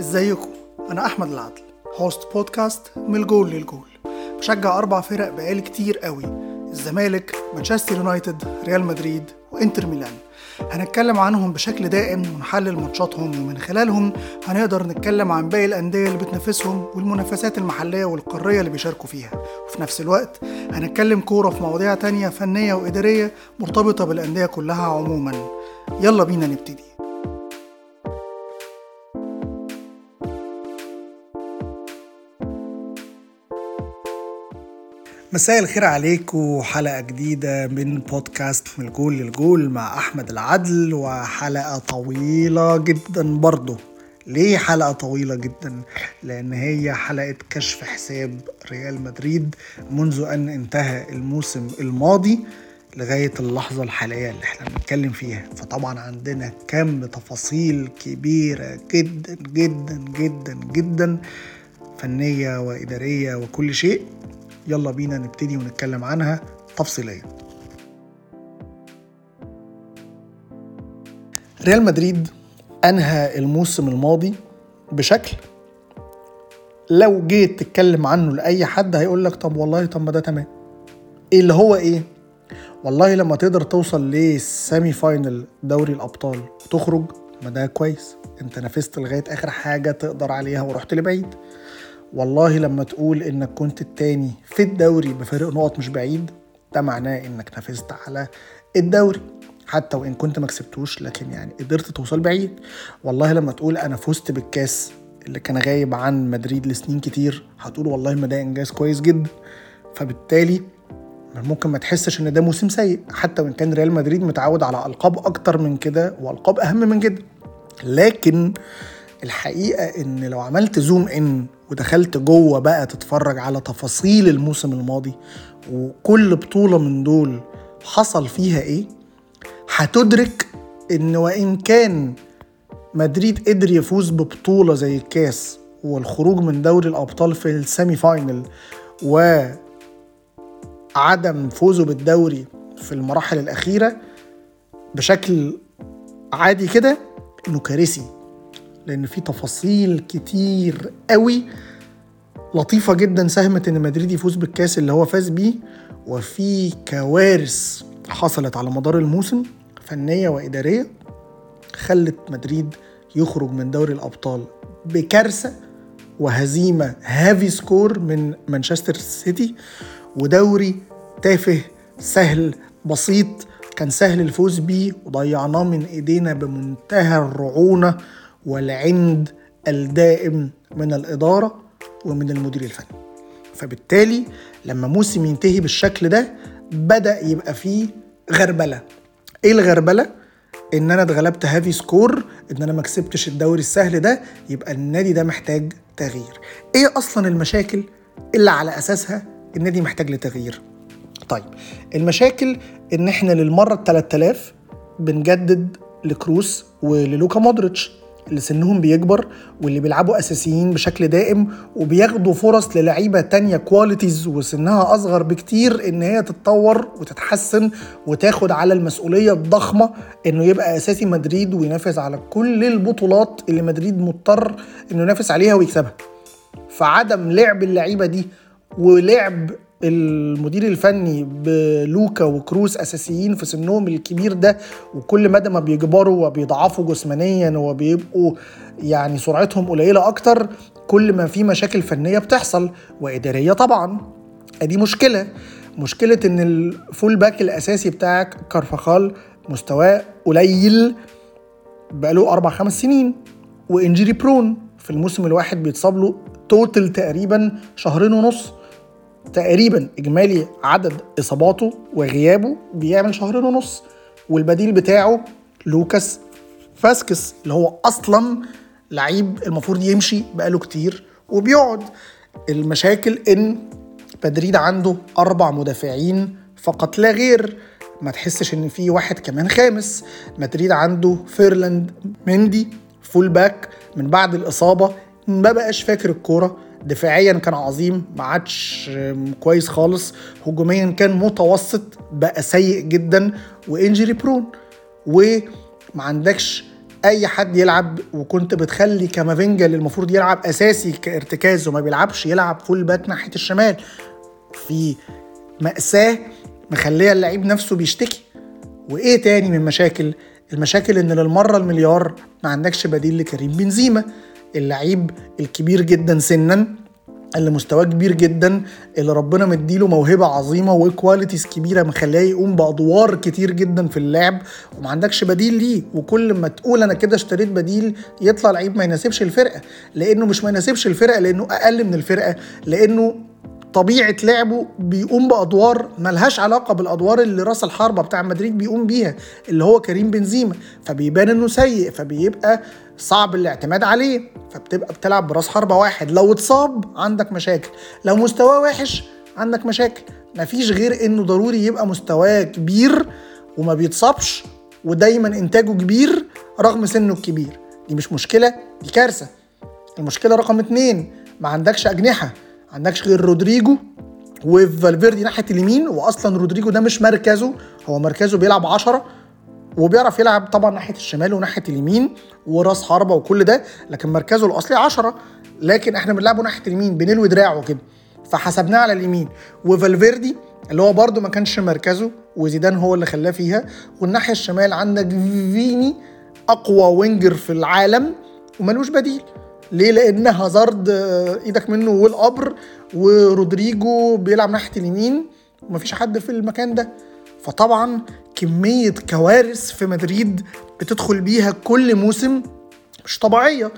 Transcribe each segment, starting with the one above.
ازيكم؟ أنا أحمد العدل host podcast من الجول للجول. بشجع أربع فرق بقالي كتير قوي الزمالك مانشستر يونايتد ريال مدريد وإنتر ميلان. هنتكلم عنهم بشكل دائم ونحلل ماتشاتهم ومن خلالهم هنقدر نتكلم عن باقي الأندية اللي بتنافسهم والمنافسات المحلية والقارية اللي بيشاركوا فيها. وفي نفس الوقت هنتكلم كورة في مواضيع تانية فنية وإدارية مرتبطة بالأندية كلها عموما. يلا بينا نبتدي. مساء الخير عليكم حلقة جديدة من بودكاست من الجول للجول مع أحمد العدل وحلقة طويلة جدا برضه. ليه حلقة طويلة جدا؟ لأن هي حلقة كشف حساب ريال مدريد منذ أن انتهى الموسم الماضي لغاية اللحظة الحالية اللي إحنا بنتكلم فيها. فطبعا عندنا كم تفاصيل كبيرة جدا جدا جدا جدا فنية وإدارية وكل شيء. يلا بينا نبتدي ونتكلم عنها تفصيليا. ريال مدريد أنهى الموسم الماضي بشكل لو جيت تتكلم عنه لأي حد هيقول لك طب والله طب ما ده تمام. إيه اللي هو إيه؟ والله لما تقدر توصل لل semi final دوري الأبطال وتخرج ما ده كويس. أنت نافست لغاية آخر حاجة تقدر عليها ورحت لبعيد. والله لما تقول إنك كنت التاني في الدوري بفارق نقط مش بعيد ده معناه إنك نافست على الدوري حتى وإن كنت ما كسبتوش لكن يعني قدرت توصل بعيد. والله لما تقول أنا فزت بالكاس اللي كان غايب عن مدريد لسنين كتير هتقول والله ما ده إنجاز كويس جدا فبالتالي ممكن ما تحسش إن ده موسم سيء حتى وإن كان ريال مدريد متعود على ألقاب أكتر من كده وألقاب أهم من كده. لكن الحقيقة إن لو عملت زوم ان ودخلت جوه بقى تتفرج على تفاصيل الموسم الماضي وكل بطولة من دول حصل فيها إيه هتدرك إن وإن كان مدريد قدر يفوز ببطولة زي الكاس والخروج من دوري الأبطال في ال semi final وعدم فوزه بالدوري في المراحل الأخيرة بشكل عادي كده إنه كارثي. لأن في تفاصيل كتير قوي لطيفة جدا ساهمت إن مدريد يفوز بالكاس اللي هو فاز بيه وفي كوارث حصلت على مدار الموسم فنية وإدارية خلت مدريد يخرج من دوري الأبطال بكارثة وهزيمة heavy score من مانشستر سيتي ودوري تافه سهل بسيط كان سهل الفوز بيه وضيعناه من إيدينا بمنتهى الرعونة والعند الدائم من الإدارة ومن المدير الفني. فبالتالي لما موسم ينتهي بالشكل ده بدأ يبقى فيه غربلة. إيه الغربلة؟ إن أنا اتغلبت heavy score إن أنا ما كسبتش الدوري السهل ده يبقى النادي ده محتاج تغيير. إيه أصلا المشاكل اللي على أساسها النادي محتاج لتغيير؟ طيب المشاكل إن إحنا للمرة ال 3000 بنجدد لكروس وللوكا مودريتش. اللي سنهم بيكبر واللي بيلعبوا أساسيين بشكل دائم وبياخدوا فرص للعيبة تانية qualities وسنها أصغر بكتير إن هي تتطور وتتحسن وتاخد على المسؤولية الضخمة إنه يبقى أساسي مدريد وينافس على كل البطولات اللي مدريد مضطر إنه ينافس عليها ويكسبها. فعدم لعب اللعيبة دي ولعب المدير الفني بلوكا وكروس أساسيين في سنهم الكبير ده وكل مدى ما بيكبروا وبيضعفوا جسمانيا وبيبقوا يعني سرعتهم قليلة أكتر كل ما في مشاكل فنية بتحصل وإدارية طبعا. أدي مشكلة مشكلة إن ال full back الأساسي بتاعك كارفخال مستواه قليل بقاله أربع خمس سنين و injury prone في الموسم الواحد بيتصاب له total تقريبا شهرين ونص. تقريبا إجمالي عدد إصاباته وغيابه بيعمل شهرين ونص والبديل بتاعه لوكاس فاسكس اللي هو أصلا لعيب المفروض يمشي بقاله كتير وبيقعد المشاكل إن مدريد عنده أربع مدافعين فقط لا غير ما تحسش إن في واحد كمان خامس مدريد عنده فيرلاند مندي full back من بعد الإصابة ما بقاش فاكر الكورة دفاعيا كان عظيم ما عادش كويس خالص. هجوميا كان متوسط بقى سيء جدا و injury prone وما عندكش أي حد يلعب وكنت بتخلي كامافينجا اللي المفروض يلعب أساسي كارتكاز وما بيلعبش يلعب full back ناحية الشمال. في مأساة مخلية اللعيب نفسه بيشتكي. وإيه تاني من مشاكل؟ المشاكل إن للمرة المليار ما عندكش بديل لكريم بنزيما. اللعيب الكبير جدا سنا اللي مستواه كبير جدا اللي ربنا مديله موهبة عظيمة وكواليتيز كبيرة مخليه يقوم بأدوار كتير جدا في اللعب. وما عندكش بديل ليه. وكل ما تقول أنا كده اشتريت بديل يطلع لعيب ما يناسبش الفرقة. لأنه مش ما يناسبش الفرقة لأنه أقل من الفرقة لأنه طبيعة لعبه بيقوم بأدوار ملهاش علاقة بالأدوار اللي راس الحربة بتاع مدريد بيقوم بيها اللي هو كريم بنزيما. فبيبان إنه سيء فبيبقى صعب الاعتماد عليه فبتبقى بتلعب براس حربة واحد. لو اتصاب عندك مشاكل. لو مستواه وحش عندك مشاكل. مفيش غير إنه ضروري يبقى مستواه كبير وما بيتصابش ودايما إنتاجه كبير رغم سنه الكبير. دي مش مشكلة دي كارثة. المشكلة رقم اتنين ما عندكش أجنحة. عندكش غير رودريجو وفالفيردي ناحية اليمين واصلا رودريجو ده مش مركزه. هو مركزه بيلعب 10 وبيعرف يلعب طبعا ناحية الشمال وناحية اليمين وراس حربة وكل ده لكن مركزه الأصلي 10 لكن إحنا بنلعبه ناحية اليمين بنلوي دراعه كده. فحسبناه على اليمين. وفالفيردي اللي هو برده ما كانش مركزه وزيدان هو اللي خلاه فيها. والناحية الشمال عندك فيني أقوى winger في العالم وملوش بديل. ليه؟ لأن هازارد إيدك منه والقبر ورودريجو بيلعب ناحية اليمين ومفيش حد في المكان ده. فطبعا كمية كوارث في مدريد بتدخل بيها كل موسم مش طبيعية.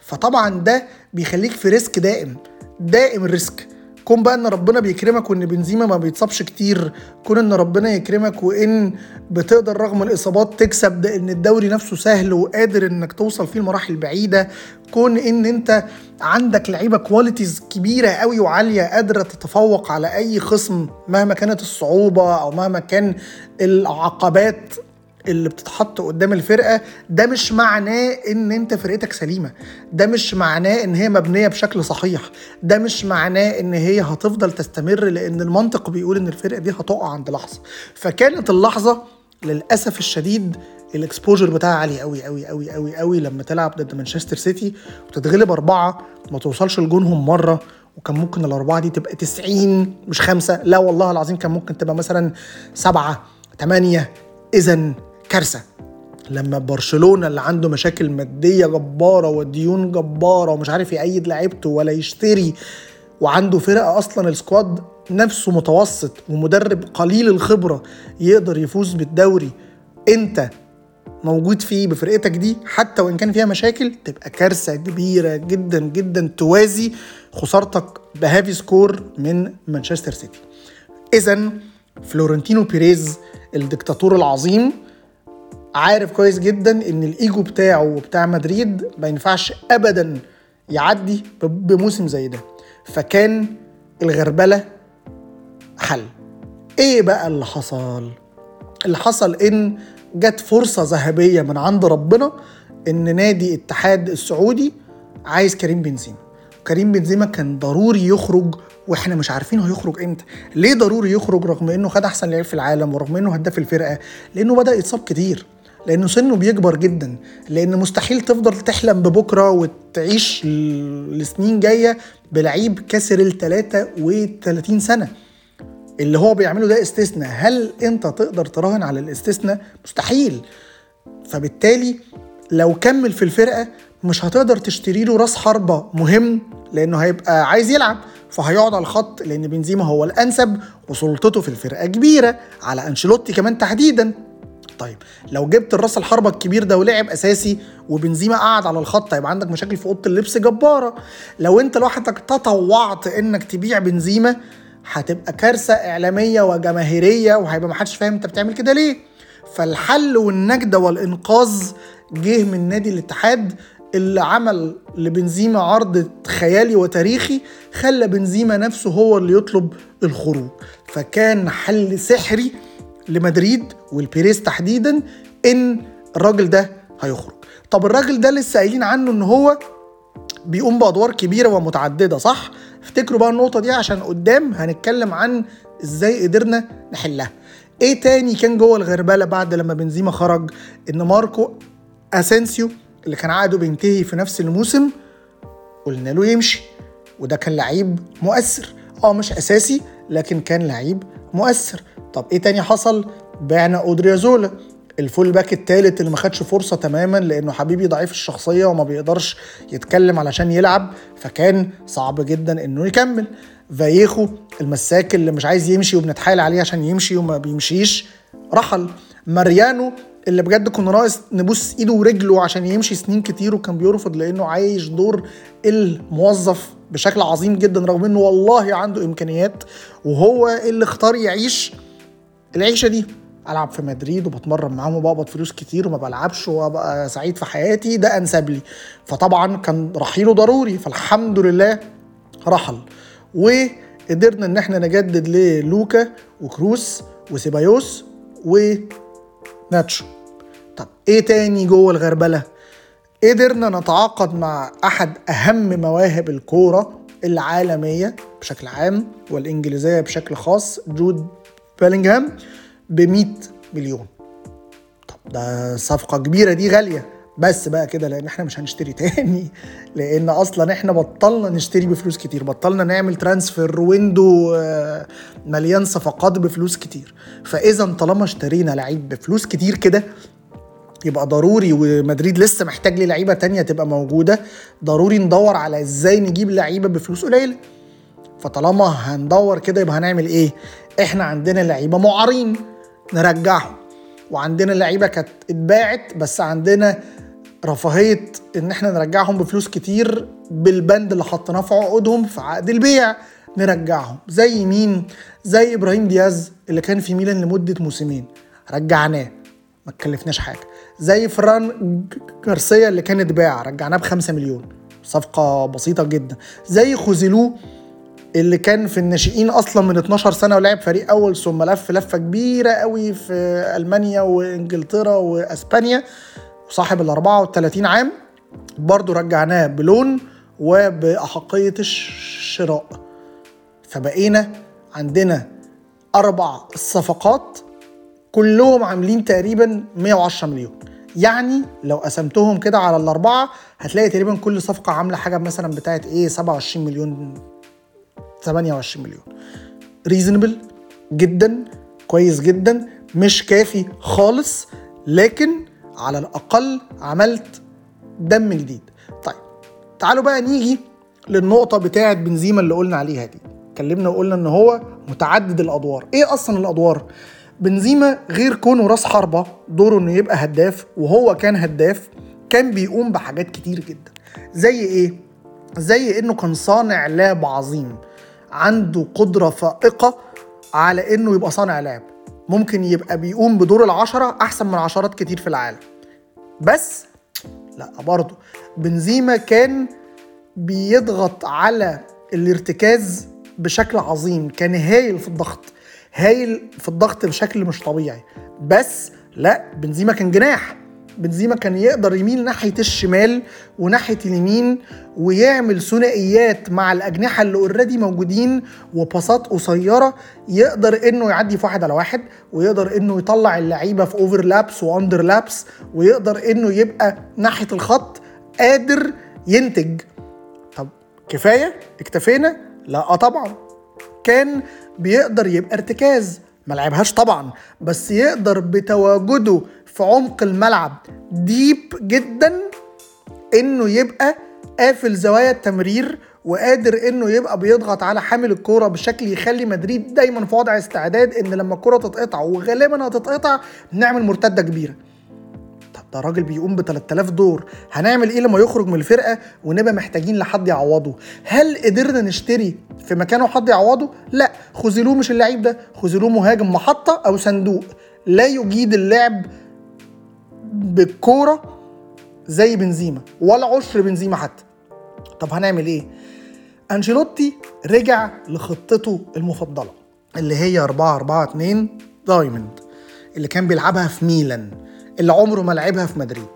فطبعا ده بيخليك في risk دائم دائم ال risk كون بقى إن ربنا بيكرمك وإن بنزيما ما بيتصابش كتير كون إن ربنا يكرمك وإن بتقدر رغم الإصابات تكسب ده إن الدوري نفسه سهل وقادر إنك توصل فيه المراحل بعيدة. كون إن أنت عندك لعيبة كواليتيز كبيرة قوي وعالية قادرة تتفوق على أي خصم مهما كانت الصعوبة أو مهما كان العقبات اللي بتتحط قدام الفرقة ده مش معناه إن أنت فرقتك سليمة ده مش معناه إن هي مبنية بشكل صحيح ده مش معناه إن هي هتفضل تستمر لأن المنطق بيقول إن الفرقة دي هتقع عند لحظة. فكانت اللحظة للأسف الشديد الاكسبوجر بتاعها عالي قوي قوي قوي قوي قوي لما تلعب ضد مانشستر سيتي وتتغلب أربعة ما توصلش لجونهم مرة وكان ممكن الأربعة دي تبقى 90 مش خمسة لا والله العظيم كان ممكن تبقى مثلا سبعة ثمانيه اذا كارثة. لما برشلونة اللي عنده مشاكل مادية جبارة وديون جبارة ومش عارف يأيد لعيبته ولا يشتري وعنده فرقة أصلا ال squad نفسه متوسط ومدرب قليل الخبرة يقدر يفوز بالدوري أنت موجود فيه بفرقتك دي حتى وإن كان فيها مشاكل تبقى كارثة كبيرة جدا جدا توازي خسارتك ب heavy score من مانشستر سيتي. اذا فلورنتينو بيريز الدكتاتور العظيم عارف كويس جدا إن الإيجو بتاعه وبتاع مدريد ما ينفعش ابدا يعدي بموسم زي ده. فكان الغربلة حل. إيه بقى اللي حصل؟ اللي حصل إن جت فرصة ذهبية من عند ربنا إن نادي اتحاد السعودي عايز كريم بنزيما. كريم بنزيما كان ضروري يخرج وإحنا مش عارفين هيخرج إمتى. ليه ضروري يخرج رغم إنه خد أحسن لعيب في العالم ورغم إنه هداف الفرقة؟ لأنه بدأ يتصاب كتير. لأنه سنه بيكبر جدا. لأن مستحيل تفضل تحلم ببكرة وتعيش لسنين جاية بلعيب كسر ال 33 سنة. اللي هو بيعمله ده استثناء. هل انت تقدر تراهن على الاستثناء؟ مستحيل. فبالتالي لو كمل في الفرقة مش هتقدر تشتري له راس حربة مهم لأنه هيبقى عايز يلعب. فهيقعد على الخط لأن بنزيما هو الأنسب وسلطته في الفرقة كبيرة على أنشيلوتي كمان تحديدا. طيب لو جبت الراس الحربة الكبير ده ولعب أساسي وبنزيما قعد على الخط هيبقى عندك مشاكل في أوضة اللبس جبارة. لو أنت لوحدك تطوعت إنك تبيع بنزيما هتبقى كارثة إعلامية وجماهيرية وهيبقى محدش فاهم أنت بتعمل كده ليه. فالحل والنجدة والإنقاذ جه من نادي الاتحاد اللي عمل لبنزيما عرض خيالي وتاريخي خلى بنزيما نفسه هو اللي يطلب الخروج. فكان حل سحري لمدريد والبيريز تحديدا إن الراجل ده هيخرج. طب الراجل ده لسه قايلين عنه إن هو بيقوم بأدوار كبيرة ومتعددة صح؟ افتكروا بقى النقطة دي عشان قدام هنتكلم عن إزاي قدرنا نحلها. إيه تاني كان جوه الغربلة بعد لما بنزيما خرج؟ ان ماركو اسينسيو اللي كان عقده بينتهي في نفس الموسم قلنا له يمشي وده كان لعيب مؤثر. آه مش أساسي لكن كان لعيب مؤثر. طب إيه تاني حصل؟ بعنا أودريوزولا. ال full back التالت اللي ما خدش فرصة تماما لأنه حبيبي ضعيف الشخصية وما بيقدرش يتكلم علشان يلعب فكان صعب جدا إنه يكمل. فايخو المساك اللي مش عايز يمشي وبنتحايل عليه عشان يمشي وما بيمشيش رحل. ماريانو اللي بجد كنا ناقص نبوس إيده ورجله عشان يمشي سنين كتير وكان بيرفض لأنه عايش دور الموظف بشكل عظيم جدا رغم إنه والله عنده إمكانيات وهو اللي اختار يعيش العيشة دي. ألعب في مدريد وبتمرن معاهم وبقبض فلوس كتير وما بلعبش وأبقى سعيد في حياتي ده أنسب لي. فطبعا كان رحيله ضروري فالحمد لله رحل. وقدرنا إن إحنا نجدد للوكا وكروس وسيبايوس وناتشو. طب إيه تاني جوه الغربلة؟ قدرنا نتعاقد مع أحد أهم مواهب الكورة العالمية بشكل عام والإنجليزية بشكل خاص جود بيلينغهام. ب 100 مليون. طب ده صفقة كبيرة دي غالية. بس بقى كده لأن إحنا مش هنشتري تاني. لأن أصلا إحنا بطلنا نشتري بفلوس كتير. بطلنا نعمل transfer window آه، مليان صفقات بفلوس كتير. فإذا طالما اشترينا لعيب بفلوس كتير كده يبقى ضروري ومدريد لسه محتاج لي لعيبه تانية تبقى موجودة ضروري ندور على إزاي نجيب لعيبة بفلوس قليلة. فطالما هندور كده يبقى هنعمل إيه؟ إحنا عندنا لعيبة معارين. نرجعهم. وعندنا لعيبة كانت اتباعت بس عندنا رفاهية إن إحنا نرجعهم بفلوس كتير بالبند اللي حطيناه في عقودهم في عقد البيع نرجعهم. زي مين؟ زي إبراهيم دياز اللي كان في ميلان لمدة موسمين. رجعناه ما تكلفناش حاجة. زي فران جارسيا اللي كان اتباع رجعناه ب 5 مليون. صفقة بسيطة جدا. زي خوزيلو اللي كان في الناشئين أصلا من 12 سنة ولعب فريق أول ثم لف لفة كبيرة قوي في ألمانيا وإنجلترا وأسبانيا وصاحب ال 34 عام برضه رجعناه بلون وبأحقية الشراء. فبقينا عندنا أربع صفقات كلهم عاملين تقريبا 110 مليون. يعني لو قسمتهم كده على الأربعة هتلاقي تقريبا كل صفقة عاملة حاجة مثلا بتاعت إيه 27 مليون 28 مليون. reasonable جدا كويس جدا مش كافي خالص لكن على الأقل عملت دم جديد. طيب تعالوا بقى نيجي للنقطة بتاعة بنزيما اللي قلنا عليها دي. اتكلمنا وقلنا إن هو متعدد الأدوار. إيه أصلا الأدوار؟ بنزيما غير كونه راس حربة دوره إنه يبقى هداف وهو كان هداف كان بيقوم بحاجات كتير جدا. زي إيه؟ زي إنه كان صانع لعب عظيم. عنده قدرة فائقة على إنه يبقى صانع لعب. ممكن يبقى بيقوم بدور العشرة أحسن من عشرات كتير في العالم. بس لا برضه بنزيما كان بيضغط على الارتكاز بشكل عظيم كان هايل في الضغط هايل في الضغط بشكل مش طبيعي. بس لا بنزيما كان جناح. بنزيما كان يقدر يميل ناحية الشمال وناحية اليمين ويعمل ثنائيات مع الأجنحة اللي already موجودين وباصات قصيرة يقدر إنه يعدي في واحد على واحد ويقدر إنه يطلع اللعيبة في overlaps و underlaps ويقدر إنه يبقى ناحية الخط قادر ينتج. طب كفاية؟ اكتفينا؟ لا آه طبعا. كان بيقدر يبقى ارتكاز ما لعبهاش طبعا بس يقدر بتواجده في عمق الملعب ديب جدا إنه يبقى قافل زوايا التمرير وقادر إنه يبقى بيضغط على حامل الكورة بشكل يخلي مدريد دايما في وضع استعداد إن لما الكورة تتقطع وغالبا هتتقطع نعمل مرتدة كبيرة. طب ده راجل بيقوم ب 3000 دور هنعمل إيه لما يخرج من الفرقة ونبقى محتاجين لحد يعوضه؟ هل قدرنا نشتري في مكانه حد يعوضه؟ لا خوزيلو مش اللعيب ده خوزيلو مهاجم محطة أو صندوق. لا يجيد اللعب بالكورة زي بنزيما ولا عشر بنزيما حتى. طب هنعمل إيه؟ أنشيلوتي رجع لخطته المفضلة اللي هي 4 4 2 دايموند اللي كان بيلعبها في ميلان اللي عمره ما لعبها في مدريد.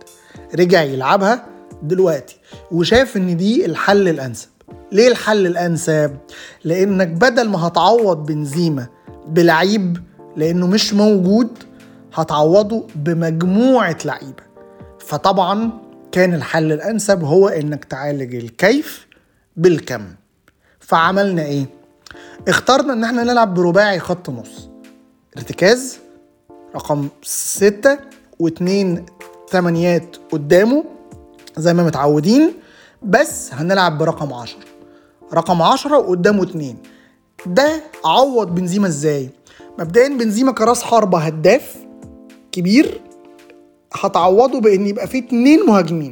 رجع يلعبها دلوقتي وشاف إن دي الحل الأنسب. ليه الحل الأنسب؟ لأنك بدل ما هتعوض بنزيما بلعيب لأنه مش موجود هتعوضه بمجموعة لعيبة. فطبعا كان الحل الأنسب هو إنك تعالج الكيف بالكم. فعملنا إيه؟ اخترنا إن إحنا نلعب برباعي خط نص. ارتكاز رقم ستة واتنين ثمانيات قدامه زي ما متعودين بس هنلعب برقم عشرة. رقم عشرة وقدامه اتنين. ده عوض بنزيما إزاي؟ مبدئيا بنزيما كراس حربة هداف كبير هتعوضه بإن يبقى فيه اتنين مهاجمين.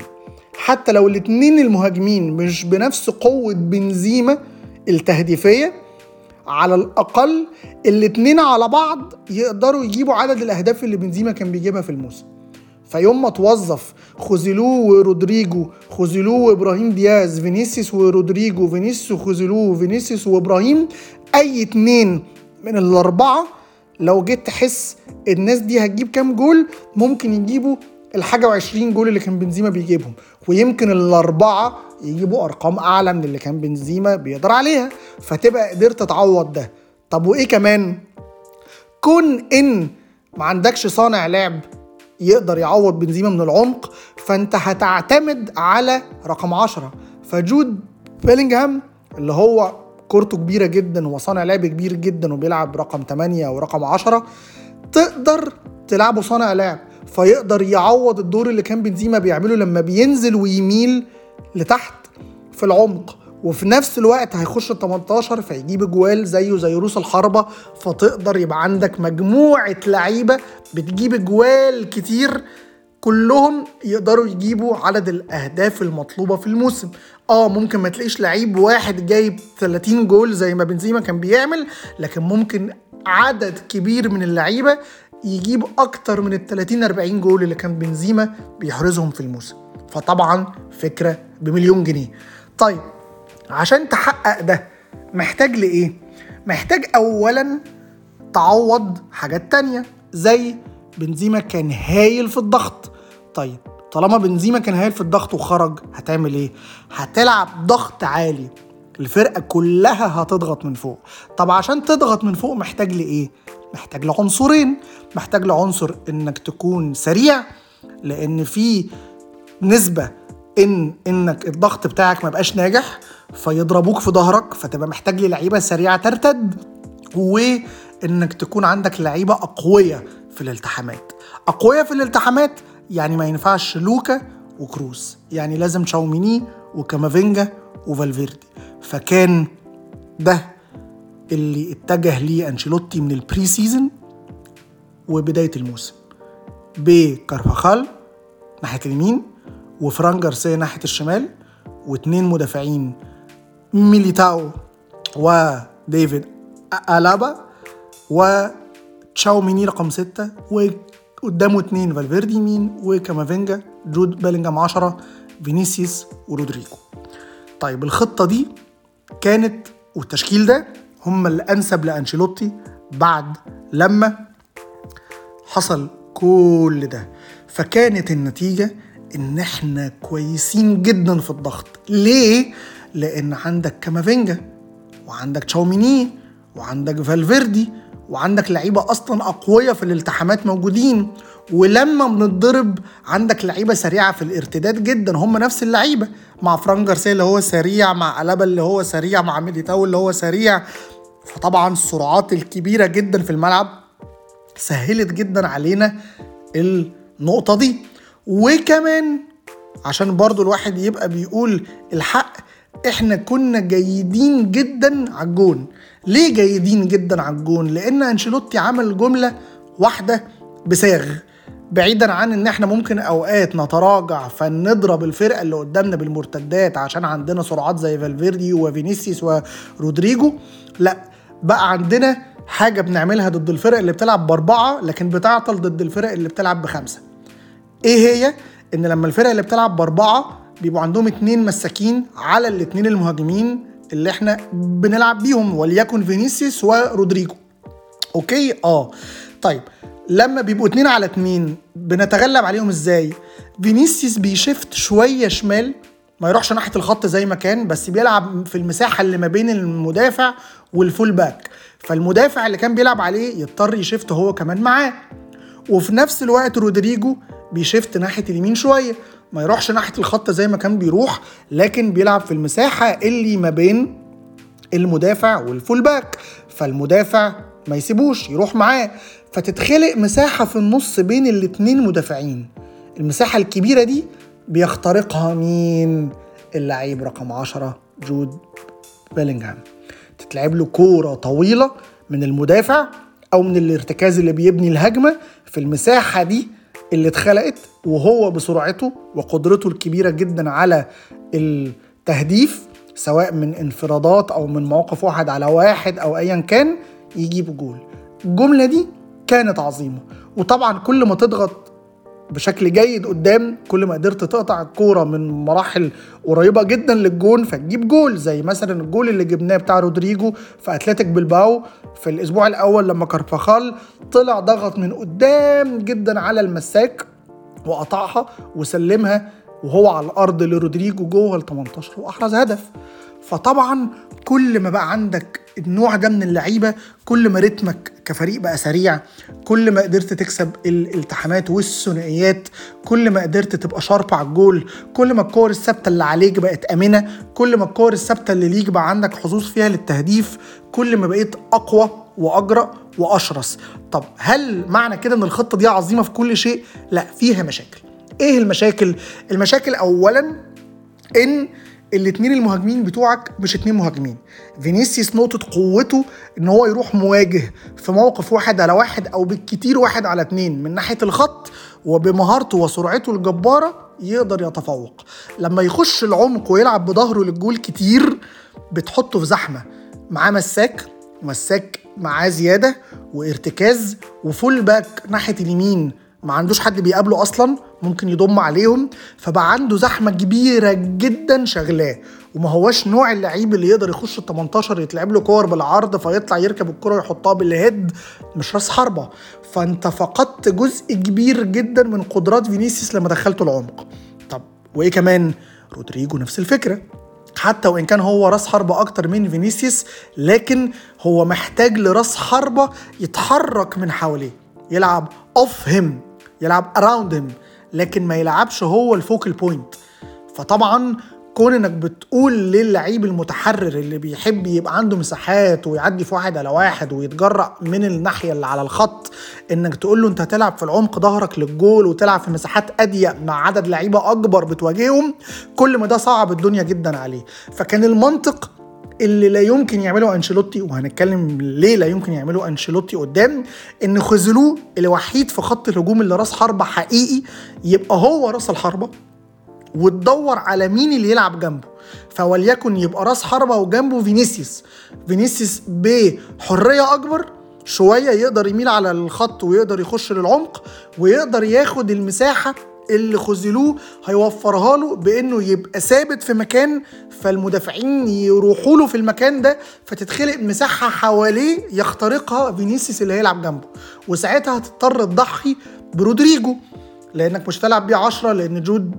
حتى لو الاتنين المهاجمين مش بنفس قوة بنزيما التهديفية على الأقل الاتنين على بعض يقدروا يجيبوا عدد الأهداف اللي بنزيما كان بيجيبها في الموسم. فيوم ما توظف خوزيلو ورودريجو خوزيلو وإبراهيم دياز فينيسيوس ورودريجو فينيسيوس وخوزيلو فينيسيوس وإبراهيم أي اتنين من الأربعة لو جيت تحس الناس دي هتجيب كام جول ممكن يجيبوا الحاجة وعشرين جول اللي كان بنزيما بيجيبهم. ويمكن الأربعة يجيبوا أرقام أعلى من اللي كان بنزيما بيقدر عليها. فتبقى قدرت تعوض ده. طب وإيه كمان؟ كون إن ما عندكش صانع لعب يقدر يعوض بنزيما من العمق فأنت هتعتمد على رقم 10 فجود بيلينجهام اللي هو كورته كبيرة جدا وصانع لعب كبير جدا وبيلعب رقم 8 ورقم 10 تقدر تلعبه صانع لعب. فيقدر يعوض الدور اللي كان بنزيما بيعمله لما بينزل ويميل لتحت في العمق وفي نفس الوقت هيخش ال 18 فيجيب جوال زيه زي روس الحربة. فتقدر يبقى عندك مجموعة لعيبة بتجيب جوال كتير كلهم يقدروا يجيبوا عدد الأهداف المطلوبة في الموسم. آه ممكن ما تلاقيش لعيب واحد جايب 30 جول زي ما بنزيما كان بيعمل لكن ممكن عدد كبير من اللعيبة يجيب أكتر من ال 30 40 جول اللي كان بنزيما بيحرزهم في الموسم. فطبعا فكرة بمليون جنيه. طيب عشان تحقق ده محتاج لإيه؟ محتاج اولا تعوض حاجات تانية زي بنزيما كان هايل في الضغط. طيب طالما بنزيما كان هايل في الضغط وخرج هتعمل إيه؟ هتلعب ضغط عالي. الفرقة كلها هتضغط من فوق. طب عشان تضغط من فوق محتاج لإيه؟ محتاج لعنصرين. محتاج لعنصر إنك تكون سريع لأن في نسبة إن إنك الضغط بتاعك ما بقاش ناجح فيضربوك في ظهرك فتبقى محتاج للعيبة سريعة ترتد وإنك تكون عندك لعيبة اقوياء في الالتحامات. اقوياء في الالتحامات يعني ما ينفعش لوكا وكروس يعني لازم تشاوميني وكامافينجا وفالفيردي. فكان ده اللي اتجه ليه أنشيلوتي من ال pre-season وبداية الموسم. بكارفاخال ناحية اليمين وفران جارسيا ناحية الشمال واثنين مدافعين ميليتاو وديفيد ألابا وتشاوميني رقم ستة وقدامه اتنين فالفيردي يمين وكامافينجا جود بيلينجهام 10 فينيسيوس ورودريجو. طيب الخطة دي كانت والتشكيل ده هم اللي أنسب لأنشيلوتي بعد لما حصل كل ده. فكانت النتيجة إن إحنا كويسين جدا في الضغط. ليه؟ لأن عندك كامافينجا وعندك تشاوميني وعندك فالفيردي وعندك لعيبة أصلا أقوياء في الالتحامات موجودين. ولما بنتضرب عندك لعيبة سريعة في الارتداد جدا هم نفس اللعيبة. مع فران جارسيا اللي هو سريع مع ألابا اللي هو سريع مع ميليتاو اللي هو سريع. فطبعا السرعات الكبيرة جدا في الملعب سهلت جدا علينا النقطة دي. وكمان عشان برضو الواحد يبقى بيقول الحق إحنا كنا جيدين جدا على الجون. ليه جيدين جدا على الجون؟ لأن أنشيلوتي عمل جملة واحدة بساغ بعيدا عن إن إحنا ممكن أوقات نتراجع فنضرب الفرقة اللي قدامنا بالمرتدات عشان عندنا سرعات زي فالفيردي وفينيسيوس ورودريجو. لأ بقى عندنا حاجة بنعملها ضد الفرق اللي بتلعب بأربعة لكن بتعطل ضد الفرق اللي بتلعب بخمسة. إيه هي؟ إن لما الفرق اللي بتلعب بأربعة بيبقوا عندهم اتنين مساكين على الاتنين المهاجمين اللي إحنا بنلعب بيهم وليكن فينيسيوس ورودريجو. okay؟ آه. طيب لما بيبقوا اتنين على اتنين بنتغلب عليهم إزاي؟ فينيسيوس بي shift شوية شمال ما يروحش ناحية الخط زي ما كان بس بيلعب في المساحة اللي ما بين المدافع وال full back. فالمدافع اللي كان بيلعب عليه يضطر ي shift هو كمان معاه. وفي نفس الوقت رودريجو بي shift ناحية اليمين شوية. ما يروحش ناحية الخط زي ما كان بيروح لكن بيلعب في المساحة اللي ما بين المدافع وال full back فالمدافع ما يسيبوش يروح معاه. فتتخلق مساحة في النص بين الاتنين مدافعين. المساحة الكبيرة دي بيخترقها مين؟ اللعيب رقم 10 جود بيلينغهام. تتلعب له كورة طويلة من المدافع أو من الارتكاز اللي بيبني الهجمة في المساحة دي اللي اتخلقت وهو بسرعته وقدرته الكبيرة جدا على التهديف سواء من انفرادات أو من موقف واحد على واحد أو ايا كان يجيب جول. الجملة دي كانت عظيمة. وطبعا كل ما تضغط بشكل جيد قدام كل ما قدرت تقطع الكورة من مراحل قريبة جدا للجون فتجيب جول. زي مثلا الجول اللي جبناه بتاع رودريجو في أتلتيك بلباو في الأسبوع الأول لما كارفاخال طلع ضغط من قدام جدا على المساك. وقطعها وسلمها وهو على الأرض لرودريجو جوه ال 18 وأحرز هدف. فطبعا كل ما بقى عندك النوع ده من اللعيبة كل ما رتمك كفريق بقى سريع كل ما قدرت تكسب الالتحامات والثنائيات كل ما قدرت تبقى sharp على الجول كل ما الكور الثابتة اللي عليك بقت آمنة كل ما الكور الثابتة اللي ليك بقى عندك حظوظ فيها للتهديف كل ما بقيت أقوى وأجرأ وأشرس. طب هل معنى كده إن الخطة دي عظيمة في كل شيء؟ لا فيها مشاكل. إيه المشاكل؟ المشاكل اولا إن الاتنين المهاجمين بتوعك مش اتنين مهاجمين. فينيسيوس نقطة قوته إن هو يروح مواجه في موقف واحد على واحد أو بالكتير واحد على اتنين من ناحية الخط وبمهارته وسرعته الجبارة يقدر يتفوق. لما يخش العمق ويلعب بظهره للجول كتير بتحطه في زحمة. معاه مساك مساك معاه زيادة وارتكاز و full back ناحية اليمين. ما عندوش حد بيقابله أصلا ممكن يضم عليهم. فبقى عنده زحمة كبيرة جدا شغلاه. وما هواش نوع اللعيب اللي يقدر يخش ال 18 يتلعب له كور بالعرض فيطلع يركب الكرة ويحطها بال head. مش راس حربة. فأنت فقدت جزء كبير جدا من قدرات فينيسيوس لما دخلته العمق. طب وإيه كمان؟ رودريجو نفس الفكرة. حتى وإن كان هو راس حربة أكتر من فينيسيوس لكن هو محتاج لراس حربة يتحرك من حواليه يلعب off him يلعب around him لكن ما يلعبش هو ال focal point فطبعا كون إنك بتقول للعيب المتحرر اللي بيحب يبقى عنده مساحات ويعدي في واحد على واحد ويتجرأ من الناحية اللي على الخط إنك تقول له أنت هتلعب في العمق ظهرك للجول وتلعب في مساحات أضيق مع عدد لعيبة أكبر بتواجههم كل ما ده صعب الدنيا جدا عليه. فكان المنطق اللي لا يمكن يعمله أنشيلوتي وهنتكلم ليه لا يمكن يعمله أنشيلوتي قدام إن خذلوه الوحيد في خط الهجوم اللي راس حربة حقيقي يبقى هو راس الحربة وتدور على مين اللي يلعب جنبه. فوليكن يبقى راس حربة وجنبه فينيسيوس. فينيسيوس بحرية أكبر شوية يقدر يميل على الخط ويقدر يخش للعمق ويقدر ياخد المساحة اللي خوزيلو هيوفرها له بإنه يبقى ثابت في مكان فالمدافعين يروحوا له في المكان ده فتتخلق مساحة حواليه يخترقها فينيسيوس اللي هيلعب جنبه. وساعتها هتضطر تضحي برودريجو لأنك مش هتلعب بيه 10 لأن جود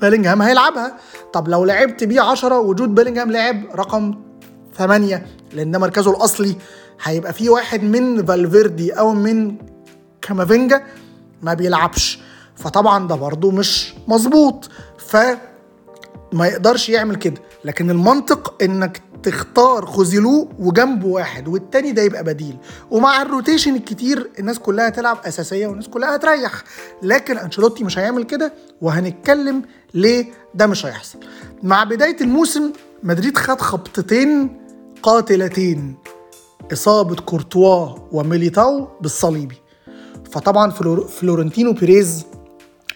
بيلينجهام هيلعبها. طب لو لعبت بيه 10 وجود بيلينجهام لعب رقم 8 لأن ده مركزه الأصلي هيبقى في واحد من فالفيردي أو من كامافينجا ما بيلعبش. فطبعا ده برضه مش مظبوط. ف ما يقدرش يعمل كده. لكن المنطق إنك تختار خوزيلو وجنبه واحد والتاني ده يبقى بديل. ومع ال rotation الكتير الناس كلها تلعب أساسية والناس كلها هتريح. لكن أنشيلوتي مش هيعمل كده وهنتكلم ليه ده مش هيحصل. مع بداية الموسم مدريد خد خبطتين قاتلتين إصابة كورتوا وميليتاو بالصليبي. فطبعا فلورنتينو بيريز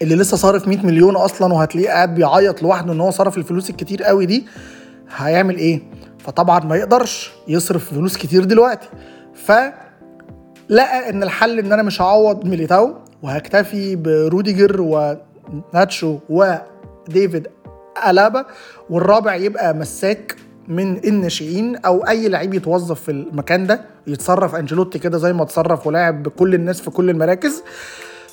اللي لسه صارف 100 مليون أصلا وهتلاقيه قاعد بيعيط لوحده إن هو صرف الفلوس الكتير قوي دي هيعمل إيه؟ فطبعا ما يقدرش يصرف فلوس كتير دلوقتي. ف لقى إن الحل إن أنا مش هعوض ميليتاو وهكتفي بروديجر وناتشو وديفيد ألابا والرابع يبقى مساك من الناشئين أو أي لعيب يتوظف في المكان ده يتصرف أنشيلوتي كده زي ما اتصرف ولاعب بكل الناس في كل المراكز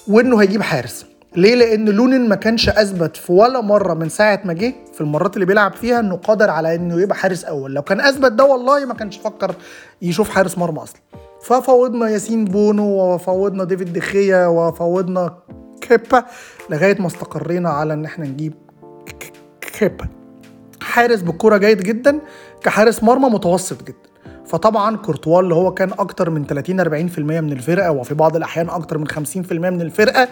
وإنه هيجيب حارس. ليه؟ لأن لونين ما كانش أثبت في ولا مرة من ساعة ما جه في المرات اللي بيلعب فيها إنه قادر على إنه يبقى حارس أول، لو كان أثبت ده والله ما كانش فكر يشوف حارس مرمى أصلا. ففاوضنا ياسين بونو وفاوضنا ديفيد دخيا وفاوضنا كيبا لغاية ما استقرينا على إن إحنا نجيب كيبا حارس بالكرة جيد جدا كحارس مرمى متوسط جدا فطبعا كورتوا اللي هو كان أكتر من 30 40% من الفرقة وفي بعض الأحيان أكتر من 50% من الفرقة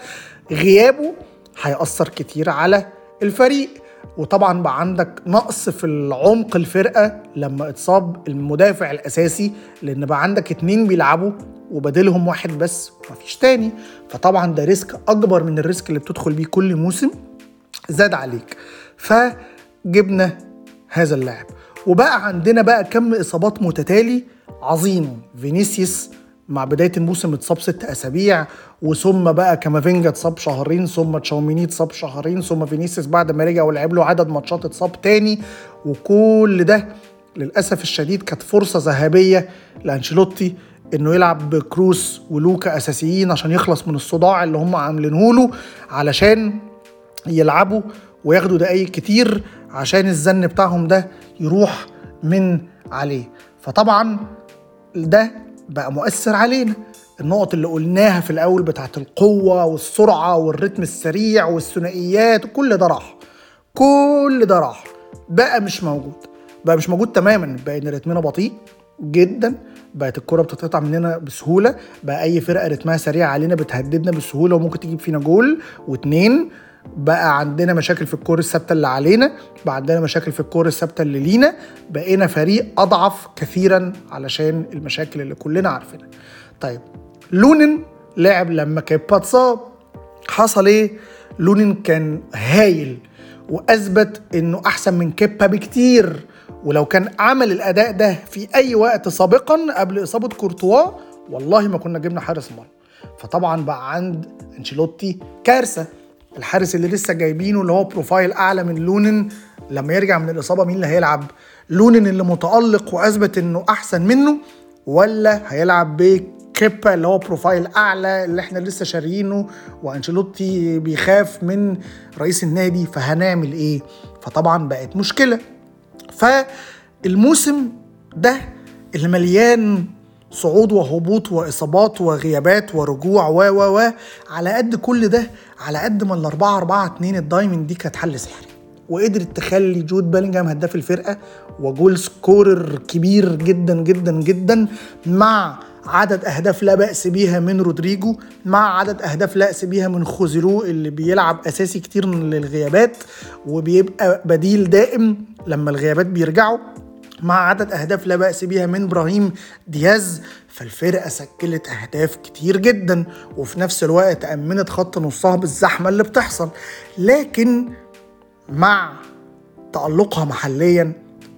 غيابه هيأثر كتير على الفريق. وطبعا بقى عندك نقص في العمق الفرقة لما اتصاب المدافع الأساسي لأن بقى عندك اتنين بيلعبوا وبديلهم واحد بس مفيش تاني. فطبعا ده risk أكبر من ال risk اللي بتدخل بيه كل موسم زاد عليك. فجبنا هذا اللاعب. وبقى عندنا بقى كم إصابات متتالي عظيم. فينيسيوس مع بداية الموسم اتصاب ست أسابيع وثم بقى كامافينجا اتصاب شهرين ثم تشاوميني اتصاب شهرين ثم فينيسيوس بعد ما رجع ولعب له عدد ماتشات اتصاب تاني. وكل ده للأسف الشديد كانت فرصة ذهبية لأنشيلوتي إنه يلعب بكروس ولوكا أساسيين عشان يخلص من الصداع اللي هم عاملينه له علشان يلعبوا وياخدوا دقايق كتير. عشان الزن بتاعهم ده يروح من عليه. فطبعا ده بقى مؤثر علينا. النقط اللي قلناها في الأول بتاعت القوة والسرعة والريتم السريع والثنائيات كل ده راح. كل ده راح. بقى مش موجود. بقى مش موجود تماما. بقى إن رتمنا بطيء جدا. بقت الكرة بتتقطع مننا بسهولة. بقى أي فرقة رتمها سريع علينا بتهددنا بسهولة وممكن تجيب فينا جول واتنين. بقى عندنا مشاكل في الكور الثابتة اللي علينا بقى عندنا مشاكل في الكور الثابتة اللي لينا بقينا فريق أضعف كثيرا علشان المشاكل اللي كلنا عارفينها. طيب لونن لعب لما كيبا اتصاب حصل إيه؟ لونن كان هايل وأثبت إنه أحسن من كيبا بكتير. ولو كان عمل الأداء ده في أي وقت سابقا قبل إصابة كورتوا والله ما كنا جبنا حارس مرمى. فطبعا بقى عند أنشيلوتي كارثة. الحارس اللي لسه جايبينه اللي هو profile أعلى من لونن لما يرجع من الإصابة مين اللي هيلعب؟ لونن اللي متألق وأثبت إنه أحسن منه ولا هيلعب بكيبا اللي هو profile أعلى اللي إحنا لسه شاريينه وأنشيلوتي بيخاف من رئيس النادي فهنعمل إيه؟ فطبعا بقت مشكلة. فالموسم ده اللي مليان صعود وهبوط وإصابات وغيابات ورجوع و و و على قد كل ده على قد ما الأربعة أربعة اتنين ال diamond دي كانت حل سحري. وقدرت تخلي جود بيلينجهام هداف الفرقة و goal scorer كبير جدا جدا جدا مع عدد أهداف لا بأس بيها من رودريجو مع عدد أهداف لا باس بيها من خوزيلو اللي بيلعب أساسي كتير للغيابات وبيبقى بديل دائم لما الغيابات بيرجعوا. مع عدد أهداف لا بأس بيها من إبراهيم دياز فالفرقة سجلت أهداف كتير جدا وفي نفس الوقت أمنت خط نصها بالزحمة اللي بتحصل. لكن مع تألقها محليا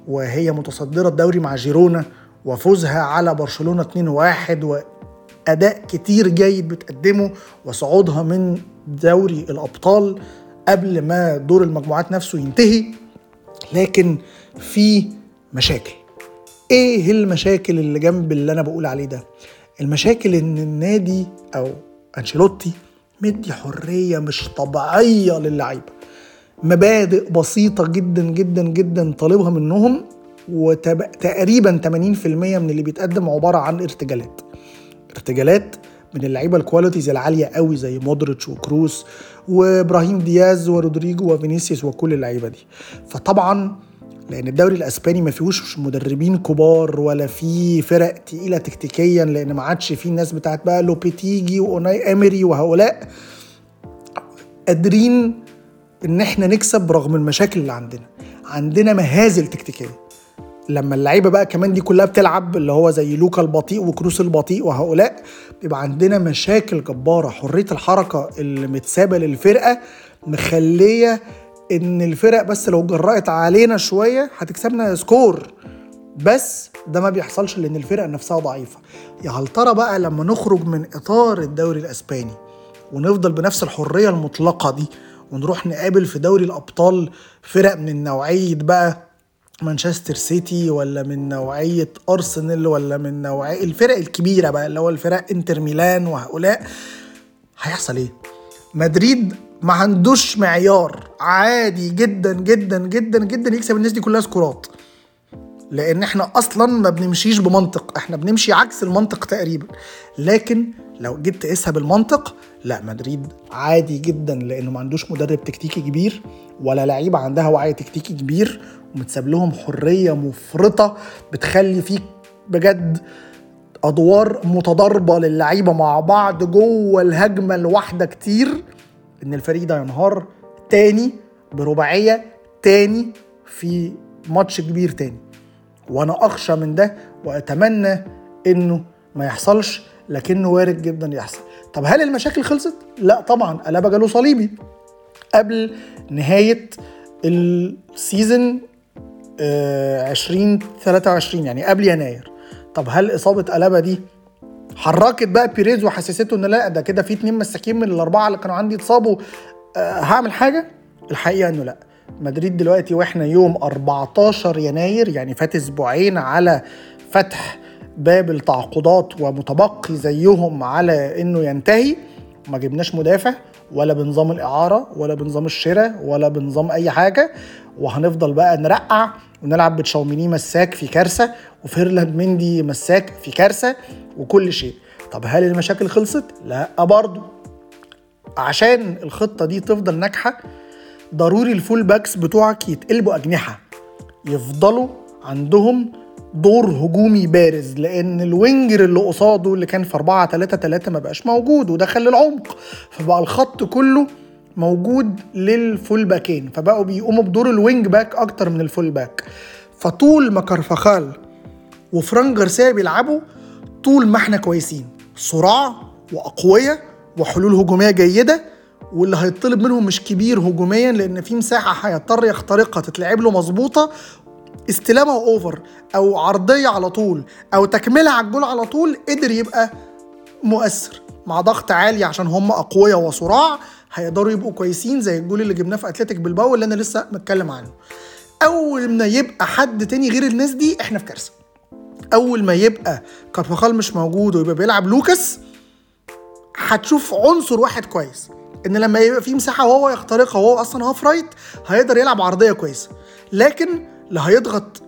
وهي متصدرة الدوري مع جيرونا وفوزها على برشلونة 2-1 وأداء كتير جيد بتقدمه وصعودها من دوري الأبطال قبل ما دور المجموعات نفسه ينتهي. لكن في مشاكل. إيه المشاكل اللي جنب اللي أنا بقول عليه ده؟ المشاكل إن النادي أو أنشيلوتي مدي حرية مش طبيعية للعيبة. مبادئ بسيطة جدا جدا جدا طالبها منهم وتقريبا 80% من اللي بيتقدم عبارة عن ارتجالات. ارتجالات من اللعيبة ال qualities العالية قوي زي مودريتش وكروس وإبراهيم دياز ورودريجو وفينيسيوس وكل اللعيبة دي. فطبعا لأن الدوري الأسباني ما فيهوش مدربين كبار ولا في فرق تقيلة تكتيكيا لأن ما عادش في الناس بتاعت بقى لوبيتيجي وأوناي إيمري وهؤلاء قادرين إن إحنا نكسب رغم المشاكل اللي عندنا. عندنا مهازل تكتيكية. لما اللعيبة بقى كمان دي كلها بتلعب اللي هو زي لوكا البطيء وكروس البطيء وهؤلاء بيبقى عندنا مشاكل جبارة. حرية الحركة اللي متسابة للفرقة مخلية إن الفرق بس لو جرأت علينا شوية هتكسبنا سكور. بس ده ما بيحصلش لأن الفرق نفسها ضعيفة. يا هل ترى بقى لما نخرج من إطار الدوري الأسباني ونفضل بنفس الحرية المطلقة دي ونروح نقابل في دوري الأبطال فرق من نوعية بقى مانشستر سيتي ولا من نوعية أرسنال ولا من نوعية الفرق الكبيرة بقى اللي هو الفرق إنتر ميلان وهؤلاء هيحصل إيه؟ مدريد ما عندوش معيار. عادي جدا جدا جدا جدا يكسب الناس دي كلها سكورات. لأن إحنا أصلا ما بنمشيش بمنطق. إحنا بنمشي عكس المنطق تقريبا. لكن لو جيت تقيسها بالمنطق لا مدريد عادي جدا لأنه ما عندوش مدرب تكتيكي كبير ولا لعيبة عندها وعي تكتيكي كبير ومتساب لهم حرية مفرطة بتخلي فيك بجد أدوار متضاربة للعيبة مع بعض جوه الهجمة الواحده كتير. إن الفريق ده ينهار تاني برباعية تاني في ماتش كبير تاني. وأنا أخشى من ده وأتمنى إنه ما يحصلش لكنه وارد جدا يحصل. طب هل المشاكل خلصت؟ لا طبعا. ألابا جاله صليبي. قبل نهاية ال season 2023 يعني قبل يناير. طب هل إصابة ألابا دي حركت بقى بيريز وحسسته إن لا ده كده في اتنين مساكين من الأربعة اللي كانوا عندي اتصابوا أه هعمل حاجة؟ الحقيقة إنه لا. مدريد دلوقتي وإحنا يوم 14 يناير يعني فات أسبوعين على فتح باب التعاقدات ومتبقي زيهم على إنه ينتهي. ما جبناش مدافع ولا بنظام الإعارة ولا بنظام الشراء ولا بنظام أي حاجة. وهنفضل بقى نرقع ونلعب بتشاوميني مساك في كارثة وفيرلاند مندي مساك في كارثة وكل شيء. طب هل المشاكل خلصت؟ لا برضه عشان الخطة دي تفضل ناجحة ضروري ال full backs بتوعك يتقلبوا أجنحة. يفضلوا عندهم دور هجومي بارز لأن ال winger اللي قصاده اللي كان في 4 3 3 ما بقاش موجود ودخل للعمق فبقى الخط كله موجود لل full back ين فبقوا بيقوموا بدور ال wing back أكتر من ال full back فطول ما كارفاخال وفران جارسيا بيلعبوا طول ما إحنا كويسين. سراع واقوياء وحلول هجومية جيدة واللي هيطلب منهم مش كبير هجوميا لأن في مساحة هيضطر يخترقها تتلعب له مظبوطة استلامها over أو عرضية على طول أو تكمله على الجول على طول قدر يبقى مؤثر. مع ضغط عالي عشان هم اقوياء وسراع هيقدروا يبقوا كويسين زي الجول اللي جبناه في أتلتيك بيلباو اللي أنا لسه متكلم عنه. أول ما يبقى حد تاني غير الناس دي إحنا في كارثة. أول ما يبقى كارفاخال مش موجود ويبقى بيلعب لوكاس هتشوف عنصر واحد كويس. إن لما يبقى في مساحة وهو يخترقها وهو أصلا half right هيقدر يلعب عرضية كويسة. لكن لا هيضغط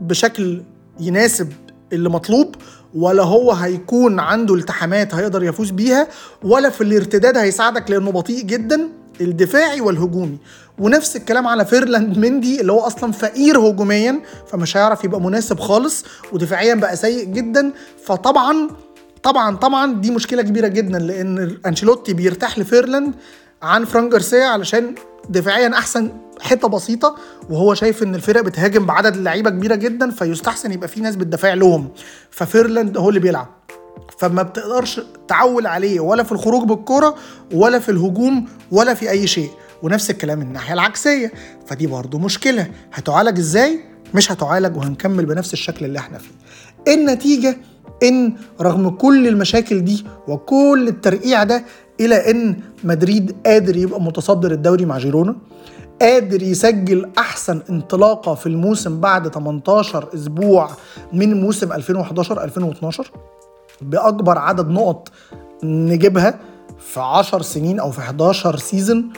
بشكل يناسب اللي مطلوب ولا هو هيكون عنده التحامات هيقدر يفوز بيها ولا في الارتداد هيساعدك لأنه بطيء جدا الدفاعي والهجومي. ونفس الكلام على فيرلاند مندي اللي هو أصلا فقير هجوميا فمش هيعرف يبقى مناسب خالص ودفاعيا بقى سيء جدا. فطبعا طبعا طبعا دي مشكلة كبيرة جدا لأن أنشيلوتي بيرتاح لفيرلاند عن فران جارسيا علشان دفاعيا أحسن حتة بسيطة وهو شايف إن الفرق بتهاجم بعدد لعيبه كبيرة جدا فيستحسن يبقى في ناس بتدافع لهم. ففيرلاند هو اللي بيلعب. فما بتقدرش تعول عليه ولا في الخروج بالكرة ولا في الهجوم ولا في أي شيء. ونفس الكلام الناحية العكسية. فدي برضو مشكلة. هتعالج إزاي؟ مش هتعالج وهنكمل بنفس الشكل اللي إحنا فيه. النتيجة إن رغم كل المشاكل دي وكل الترقيع ده إلى إن مدريد قادر يبقى متصدر الدوري مع جيرونا قادر يسجل أحسن انطلاقة في الموسم بعد 18 أسبوع من موسم 2011 2012 بأكبر عدد نقط نجيبها في 10 سنين أو في 11 season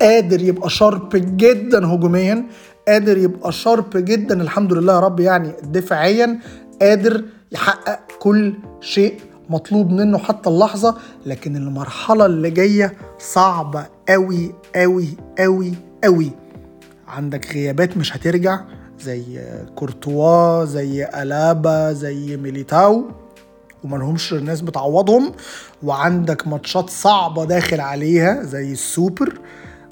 قادر يبقى sharp جدا هجوميا قادر يبقى sharp جدا الحمد لله يا رب يعني دفاعيا قادر يحقق كل شيء مطلوب منه حتى اللحظة لكن المرحلة اللي جاية صعبة قوي قوي قوي قوي عندك غيابات مش هترجع زي كورتوا زي ألابا زي ميليتاو وملهمش الناس بتعوضهم. وعندك ماتشات صعبة داخل عليها زي السوبر.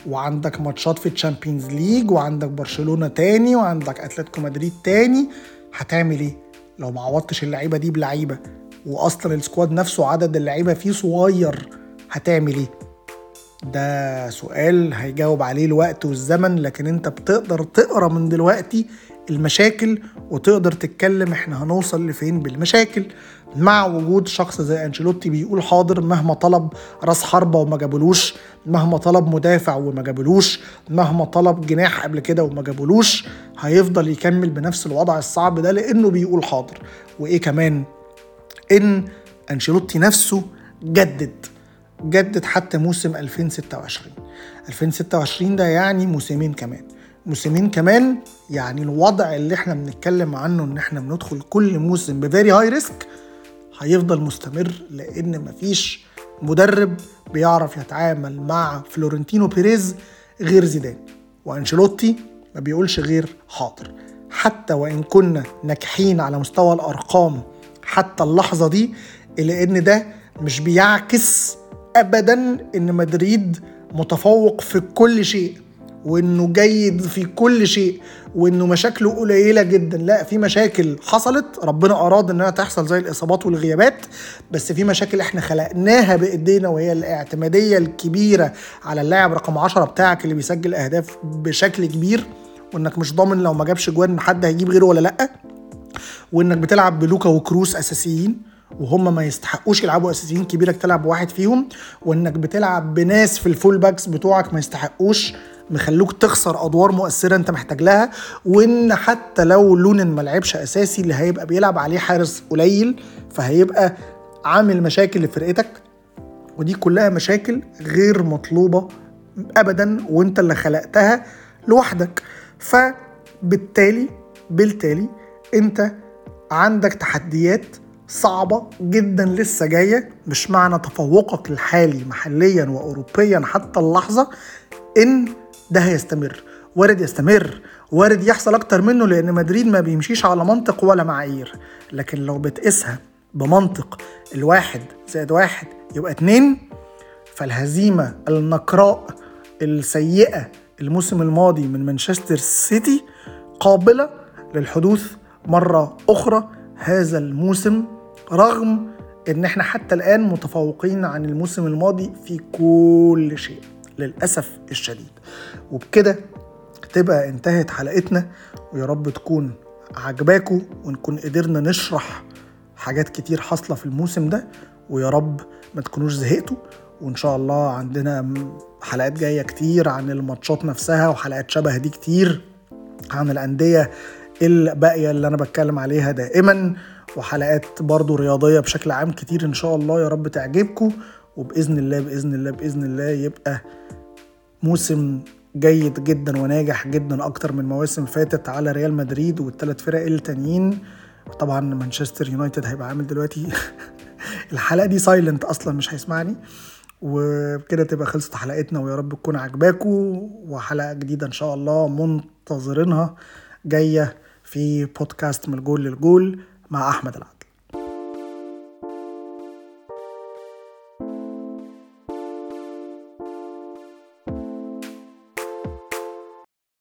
وعندك ماتشات في ال Champions League وعندك برشلونة تاني وعندك أتلتيكو مدريد تاني. هتعمل إيه؟ لو ما عوضتش اللعيبة دي بلعيبة. واصلا ال squad نفسه عدد اللعيبة فيه صغير. هتعمل إيه؟ ده سؤال هيجاوب عليه الوقت والزمن لكن أنت بتقدر تقرأ من دلوقتي المشاكل وتقدر تتكلم إحنا هنوصل لفين بالمشاكل. مع وجود شخص زي أنشيلوتي بيقول حاضر مهما طلب راس حربة وما جابولوش مهما طلب مدافع وما جابولوش مهما طلب جناح قبل كده وما جابولوش هيفضل يكمل بنفس الوضع الصعب ده لأنه بيقول حاضر. وإيه كمان؟ إن أنشيلوتي نفسه جدد جدد حتى موسم 2026 2026 ده يعني موسمين كمان. موسمين كمان يعني الوضع اللي إحنا بنتكلم عنه إن إحنا بندخل كل موسم ب very high risk هيفضل مستمر لأن مفيش مدرب بيعرف يتعامل مع فلورنتينو بيريز غير زيدان. وأنشيلوتي ما بيقولش غير حاضر. حتى وإن كنا ناجحين على مستوى الأرقام حتى اللحظة دي الا إن ده مش بيعكس ابدا إن مدريد متفوق في كل شيء وإنه جيد في كل شيء وإنه مشاكله قليلة جدا. لا في مشاكل حصلت ربنا أراد إنها تحصل زي الإصابات والغيابات بس في مشاكل إحنا خلقناها بإيدينا وهي الاعتمادية الكبيرة على اللاعب رقم 10 بتاعك اللي بيسجل أهداف بشكل كبير وإنك مش ضامن لو ما جابش جوان حد هيجيب غيره ولا لأ. وإنك بتلعب بلوكا وكروس أساسيين وهم ما يستحقوش يلعبوا أساسيين كبيرك تلعب واحد فيهم. وإنك بتلعب بناس في ال full backs بتوعك ما يستحقوش مخلينك تخسر أدوار مؤثرة أنت محتاج لها. وإن حتى لو لونين ما لعبش أساسي اللي هيبقى بيلعب عليه حارس قليل فهيبقى عامل مشاكل لفرقتك. ودي كلها مشاكل غير مطلوبة ابدا وإنت اللي خلقتها لوحدك. فبالتالي بالتالي انت عندك تحديات صعبة جدا لسه جاية مش معنى تفوقك الحالي محليا وأوروبيا حتى اللحظة إن ده هيستمر. وارد يستمر وارد يحصل أكتر منه لأن مدريد ما بيمشيش على منطق ولا معايير. لكن لو بتقيسها بمنطق الواحد زائد واحد يبقى اتنين فالهزيمة النقراء السيئة الموسم الماضي من مانشستر سيتي قابلة للحدوث مرة أخرى هذا الموسم رغم إن إحنا حتى الآن متفوقين عن الموسم الماضي في كل شيء للأسف الشديد. وبكده تبقى انتهت حلقتنا ويا رب تكون عجباكم ونكون قدرنا نشرح حاجات كتير حاصلة في الموسم ده ويا رب ما تكونوش زهقتوا. وإن شاء الله عندنا حلقات جاية كتير عن الماتشات نفسها وحلقات شبه دي كتير عن الأندية الباقية اللي أنا بتكلم عليها دائما وحلقات برضو رياضية بشكل عام كتير إن شاء الله يا رب تعجبكم وبإذن الله بإذن الله بإذن الله يبقى موسم جيد جدا وناجح جدا أكتر من مواسم فاتت على ريال مدريد والثلاث فرق التانيين. طبعا مانشستر يونايتد هيبقى عامل دلوقتي الحلقة دي silent أصلا مش هيسمعني. وبكده تبقى خلصت حلقتنا ويا رب تكون عجباكم وحلقة جديدة إن شاء الله منتظرينها جاية في بودكاست من الجول للجول مع أحمد العبد.